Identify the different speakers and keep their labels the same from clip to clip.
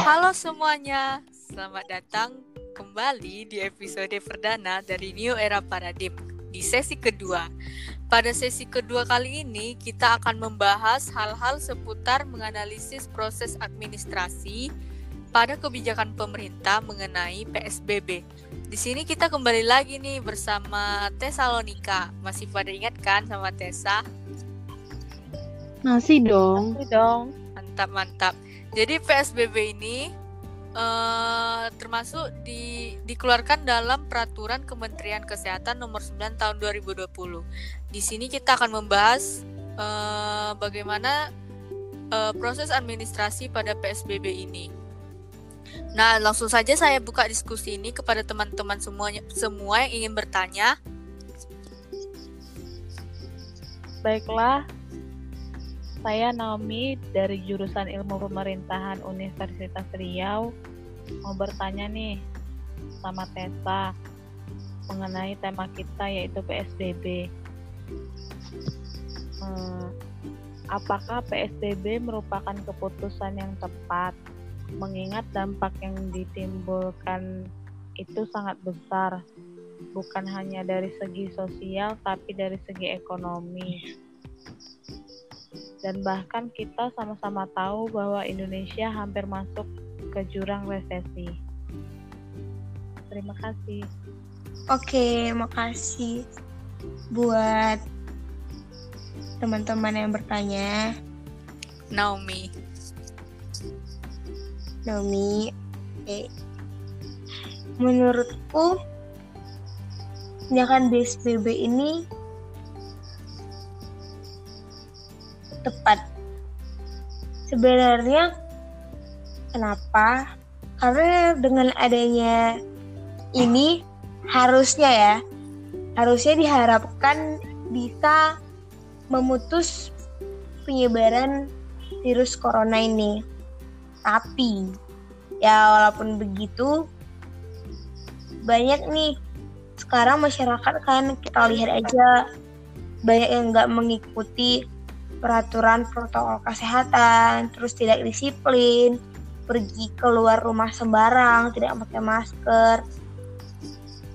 Speaker 1: Halo semuanya, selamat datang kembali di episode perdana dari New Era Paradigm di sesi kedua. Pada sesi kedua kali ini, kita akan membahas hal-hal seputar menganalisis proses administrasi pada kebijakan pemerintah mengenai PSBB. Di sini kita kembali lagi nih bersama Tesalonika. Masih pada ingat kan sama Tessa?
Speaker 2: Masih dong.
Speaker 3: Masih dong.
Speaker 1: Mantap, mantap. Jadi PSBB ini uh, termasuk di, dikeluarkan dalam peraturan Kementerian Kesehatan nomor 9 tahun 2020. Di sini kita akan membahas uh, bagaimana uh, proses administrasi pada PSBB ini. Nah, langsung saja saya buka diskusi ini kepada teman-teman semuanya semua yang ingin bertanya.
Speaker 3: Baiklah, saya Naomi dari jurusan Ilmu Pemerintahan Universitas Riau mau bertanya nih sama Tessa mengenai tema kita yaitu PSBB. Hmm, apakah PSBB merupakan keputusan yang tepat? mengingat dampak yang ditimbulkan itu sangat besar, bukan hanya dari segi sosial, tapi dari segi ekonomi. Dan bahkan kita sama-sama tahu bahwa Indonesia hampir masuk ke jurang resesi. Terima kasih.
Speaker 4: Oke, makasih buat teman-teman yang bertanya.
Speaker 1: Naomi.
Speaker 4: Naomi eh, menurutku tindakan BSBB ini tepat. Sebenarnya kenapa? Karena dengan adanya ini harusnya ya harusnya diharapkan bisa memutus penyebaran virus corona ini. Tapi ya walaupun begitu banyak nih. Sekarang masyarakat kan kita lihat aja banyak yang nggak mengikuti peraturan protokol kesehatan, terus tidak disiplin, pergi keluar rumah sembarang, tidak pakai masker.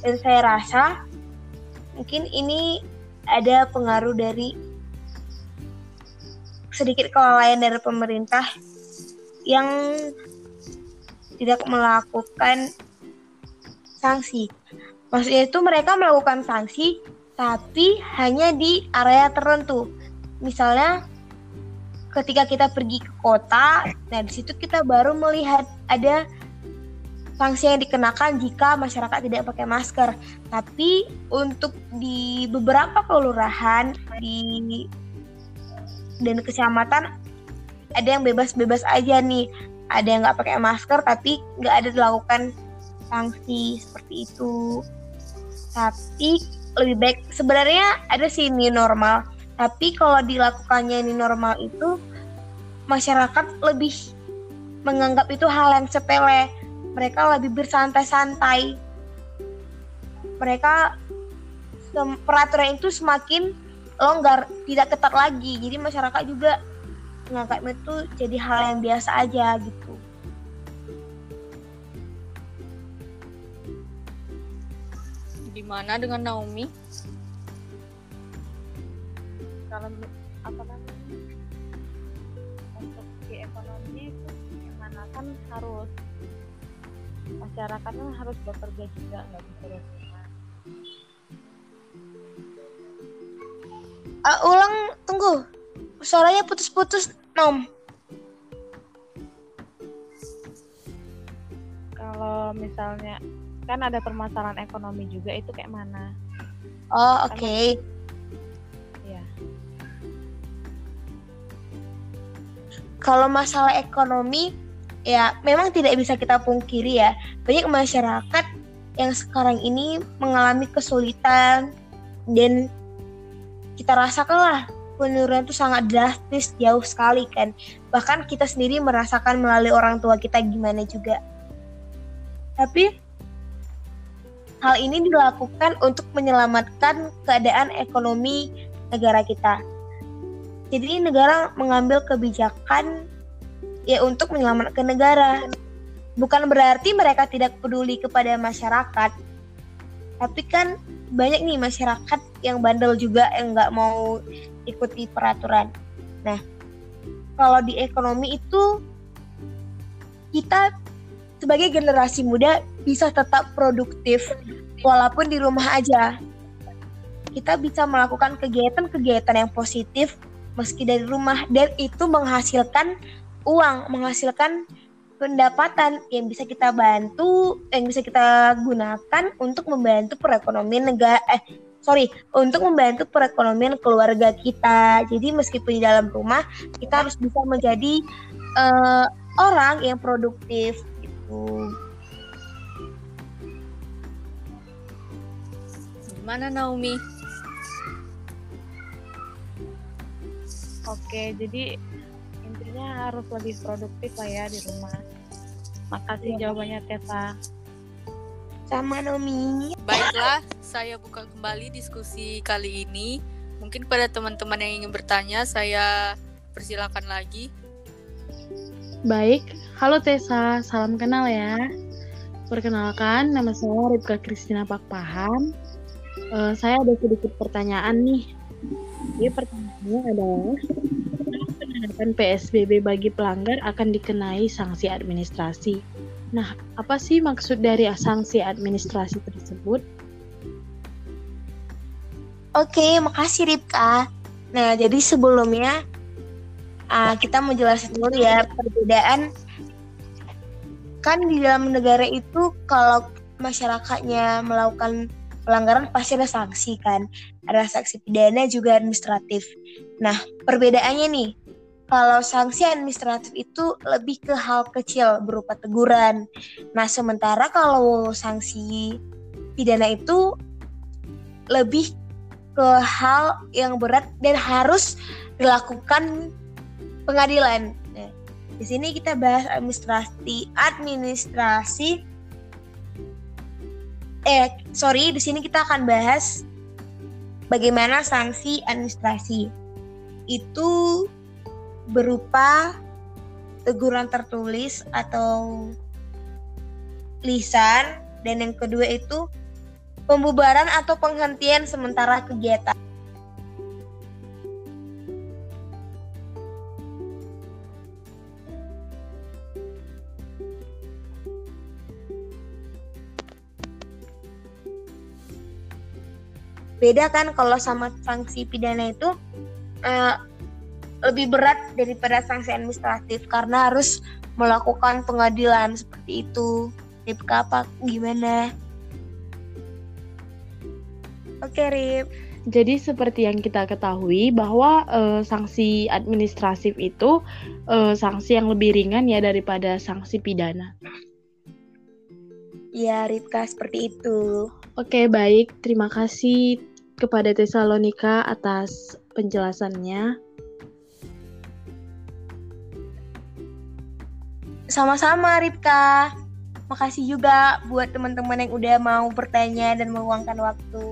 Speaker 4: Dan saya rasa mungkin ini ada pengaruh dari sedikit kelalaian dari pemerintah yang tidak melakukan sanksi. Maksudnya itu mereka melakukan sanksi tapi hanya di area tertentu. Misalnya ketika kita pergi ke kota, nah di situ kita baru melihat ada sanksi yang dikenakan jika masyarakat tidak pakai masker. Tapi untuk di beberapa kelurahan di dan kecamatan ada yang bebas-bebas aja nih. Ada yang nggak pakai masker tapi nggak ada dilakukan sanksi seperti itu. Tapi lebih baik sebenarnya ada sih new normal tapi kalau dilakukannya ini normal itu masyarakat lebih menganggap itu hal yang sepele mereka lebih bersantai-santai mereka peraturan itu semakin longgar tidak ketat lagi jadi masyarakat juga menganggapnya itu jadi hal yang biasa aja gitu.
Speaker 1: Gimana dengan Naomi?
Speaker 3: Kalau apa namanya untuk si ekonomi itu gimana kan harus masyarakat kan harus bekerja juga nggak bisa rumah.
Speaker 4: Uh, ulang tunggu suaranya putus-putus nom
Speaker 3: kalau misalnya kan ada permasalahan ekonomi juga itu kayak mana
Speaker 4: oh oke okay.
Speaker 3: ya
Speaker 4: kalau masalah ekonomi ya memang tidak bisa kita pungkiri ya. Banyak masyarakat yang sekarang ini mengalami kesulitan dan kita rasakan lah penurunan itu sangat drastis jauh sekali kan. Bahkan kita sendiri merasakan melalui orang tua kita gimana juga. Tapi hal ini dilakukan untuk menyelamatkan keadaan ekonomi negara kita jadi negara mengambil kebijakan ya untuk menyelamatkan negara. Bukan berarti mereka tidak peduli kepada masyarakat. Tapi kan banyak nih masyarakat yang bandel juga yang nggak mau ikuti peraturan. Nah kalau di ekonomi itu kita sebagai generasi muda bisa tetap produktif walaupun di rumah aja. Kita bisa melakukan kegiatan-kegiatan yang positif meski dari rumah dan itu menghasilkan uang, menghasilkan pendapatan yang bisa kita bantu, yang bisa kita gunakan untuk membantu perekonomian negara eh sorry untuk membantu perekonomian keluarga kita. Jadi meskipun di dalam rumah kita harus bisa menjadi uh, orang yang produktif itu.
Speaker 1: Gimana Naomi?
Speaker 3: Oke, jadi intinya harus lebih produktif lah ya di rumah. Makasih ya. jawabannya Teta.
Speaker 4: Sama Nomi.
Speaker 1: Baiklah, saya buka kembali diskusi kali ini. Mungkin pada teman-teman yang ingin bertanya, saya persilakan lagi.
Speaker 2: Baik, halo Tessa, salam kenal ya. Perkenalkan, nama saya Ripka Kristina Pakpahan. Uh, saya ada sedikit pertanyaan nih jadi pertanyaannya adalah penerapan PSBB bagi pelanggar akan dikenai sanksi administrasi. Nah, apa sih maksud dari sanksi administrasi tersebut?
Speaker 4: Oke, makasih Ripka. Nah, jadi sebelumnya uh, kita mau jelasin dulu ya perbedaan kan di dalam negara itu kalau masyarakatnya melakukan pelanggaran pasti ada sanksi kan ada sanksi pidana juga administratif nah perbedaannya nih kalau sanksi administratif itu lebih ke hal kecil berupa teguran nah sementara kalau sanksi pidana itu lebih ke hal yang berat dan harus dilakukan pengadilan. Nah, di sini kita bahas administrasi administrasi eh sorry di sini kita akan bahas bagaimana sanksi administrasi itu berupa teguran tertulis atau lisan dan yang kedua itu pembubaran atau penghentian sementara kegiatan. Beda kan kalau sama sanksi pidana itu uh, lebih berat daripada sanksi administratif karena harus melakukan pengadilan seperti itu. Rip apa gimana? Oke Rip.
Speaker 2: Jadi seperti yang kita ketahui bahwa uh, sanksi administratif itu uh, sanksi yang lebih ringan ya daripada sanksi pidana.
Speaker 4: Ya, Ripka seperti itu.
Speaker 2: Oke, baik. Terima kasih kepada Tesalonika atas penjelasannya.
Speaker 4: Sama-sama Ripka. Makasih juga buat teman-teman yang udah mau bertanya dan meluangkan waktu.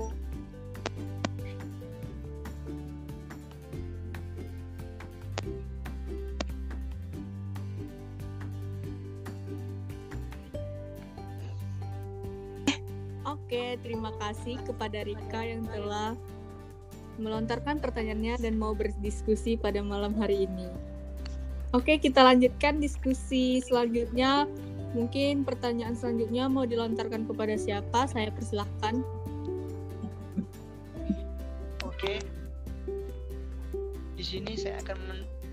Speaker 1: Oke, terima kasih kepada Rika yang telah melontarkan pertanyaannya dan mau berdiskusi pada malam hari ini. Oke, kita lanjutkan diskusi selanjutnya. Mungkin pertanyaan selanjutnya mau dilontarkan kepada siapa? Saya persilahkan.
Speaker 5: Oke. Di sini saya akan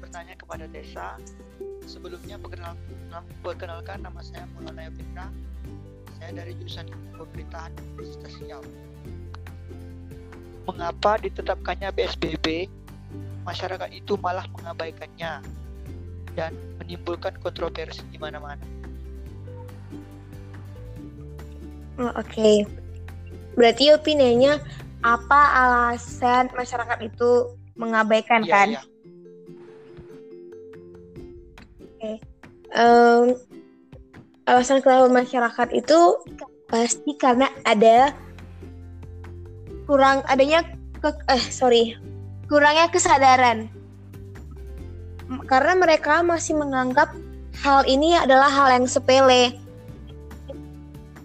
Speaker 5: bertanya kepada Desa. Sebelumnya perkenalkan nama saya Maulana Fitra saya dari jurusan pemerintahan Universitas Riau. Mengapa ditetapkannya PSBB, masyarakat itu malah mengabaikannya dan menimbulkan kontroversi di mana-mana?
Speaker 4: Oh, Oke, okay. berarti opininya apa alasan masyarakat itu mengabaikan ya, kan? Ya. Oke, okay. um, alasan kenapa masyarakat itu pasti karena ada kurang adanya ke, eh sorry kurangnya kesadaran karena mereka masih menganggap hal ini adalah hal yang sepele.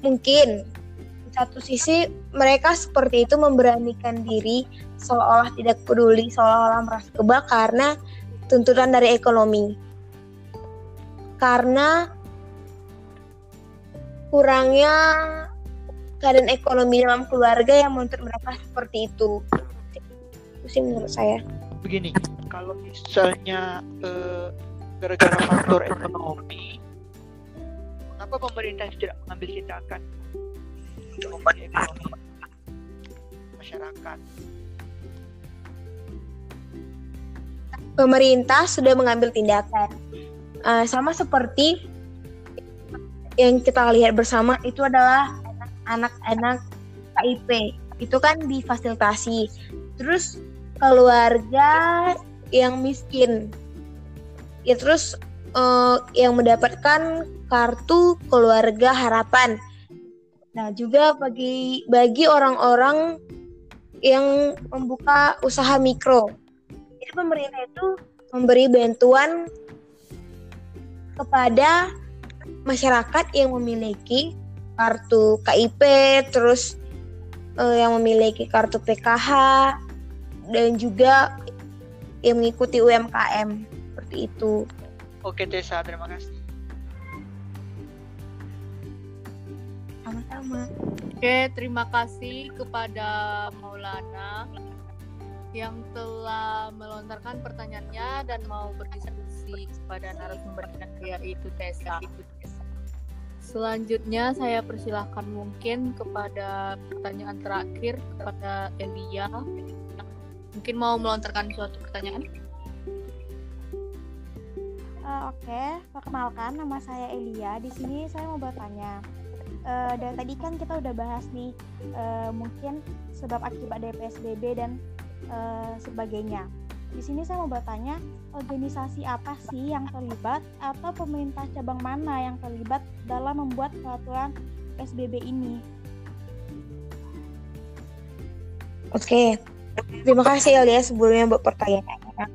Speaker 4: Mungkin satu sisi mereka seperti itu memberanikan diri seolah-olah tidak peduli, seolah-olah merasa kebal karena tuntutan dari ekonomi. Karena kurangnya keadaan ekonomi dalam keluarga yang menuntut mereka seperti itu. Itu sih menurut saya.
Speaker 5: Begini, kalau misalnya eh, gara-gara faktor ekonomi, mengapa pemerintah tidak mengambil tindakan untuk masyarakat?
Speaker 4: pemerintah sudah mengambil tindakan. Uh, sama seperti yang kita lihat bersama itu adalah anak-anak KIP. Itu kan difasilitasi. Terus keluarga yang miskin. Ya terus uh, yang mendapatkan kartu keluarga harapan. Nah, juga bagi bagi orang-orang yang membuka usaha mikro jadi pemerintah itu memberi bantuan kepada masyarakat yang memiliki kartu KIP, terus uh, yang memiliki kartu PKH dan juga yang mengikuti UMKM seperti itu.
Speaker 5: Oke Tessa, terima kasih.
Speaker 4: Sama-sama.
Speaker 1: Oke, terima kasih kepada Maulana yang telah melontarkan pertanyaannya dan mau berdiskusi kepada narasumbernya yaitu Tessa. Selanjutnya saya persilahkan mungkin kepada pertanyaan terakhir kepada Elia. Mungkin mau melontarkan suatu pertanyaan?
Speaker 6: Uh, Oke, okay. perkenalkan nama saya Elia. Di sini saya mau bertanya. Uh, dari tadi kan kita udah bahas nih, uh, mungkin sebab akibat dari PSBB dan uh, sebagainya. Di sini saya mau bertanya, organisasi apa sih yang terlibat atau pemerintah cabang mana yang terlibat dalam membuat peraturan PSBB ini?
Speaker 4: Oke, terima kasih Elia sebelumnya buat pertanyaannya.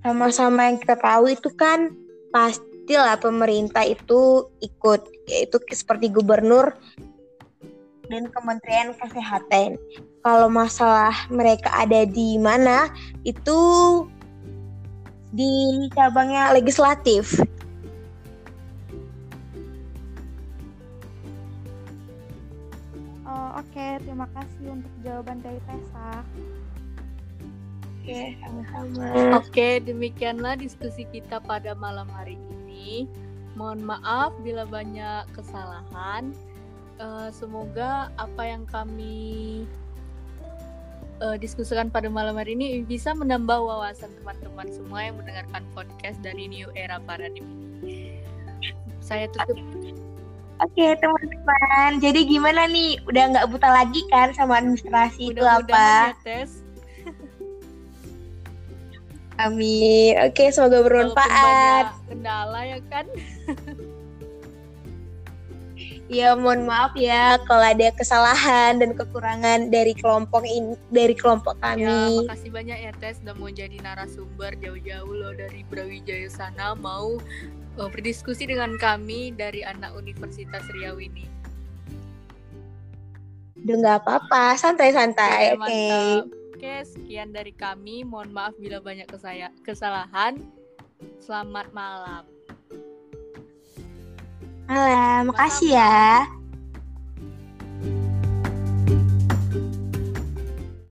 Speaker 4: Sama-sama yang kita tahu itu kan pastilah pemerintah itu ikut, yaitu seperti gubernur dan Kementerian Kesehatan. Kalau masalah mereka ada di mana, itu di cabangnya legislatif.
Speaker 6: Oh, Oke, okay. terima kasih untuk jawaban dari Tessa.
Speaker 4: Oke, okay, sama-sama.
Speaker 1: Oke, demikianlah diskusi kita pada malam hari ini. Mohon maaf bila banyak kesalahan. Uh, semoga apa yang kami uh, diskusikan pada malam hari ini bisa menambah wawasan teman-teman semua yang mendengarkan podcast dari New Era Paradigm ini. Saya tutup.
Speaker 4: Oke teman-teman, jadi gimana nih? Udah nggak buta lagi kan sama administrasi itu apa?
Speaker 1: Ya, tes.
Speaker 4: Amin. Oke, semoga bermanfaat.
Speaker 1: Kendala ya kan?
Speaker 4: Ya mohon maaf ya kalau ada kesalahan dan kekurangan dari kelompok ini dari kelompok kami.
Speaker 1: Ya, makasih banyak ya Tes udah mau jadi narasumber jauh-jauh loh dari Brawijaya sana mau uh, berdiskusi dengan kami dari anak Universitas Riau ini.
Speaker 4: Udah nggak apa-apa, santai-santai. Oke. Okay.
Speaker 1: Oke, sekian dari kami. Mohon maaf bila banyak kesalahan. Selamat malam.
Speaker 4: Malam, makasih ya.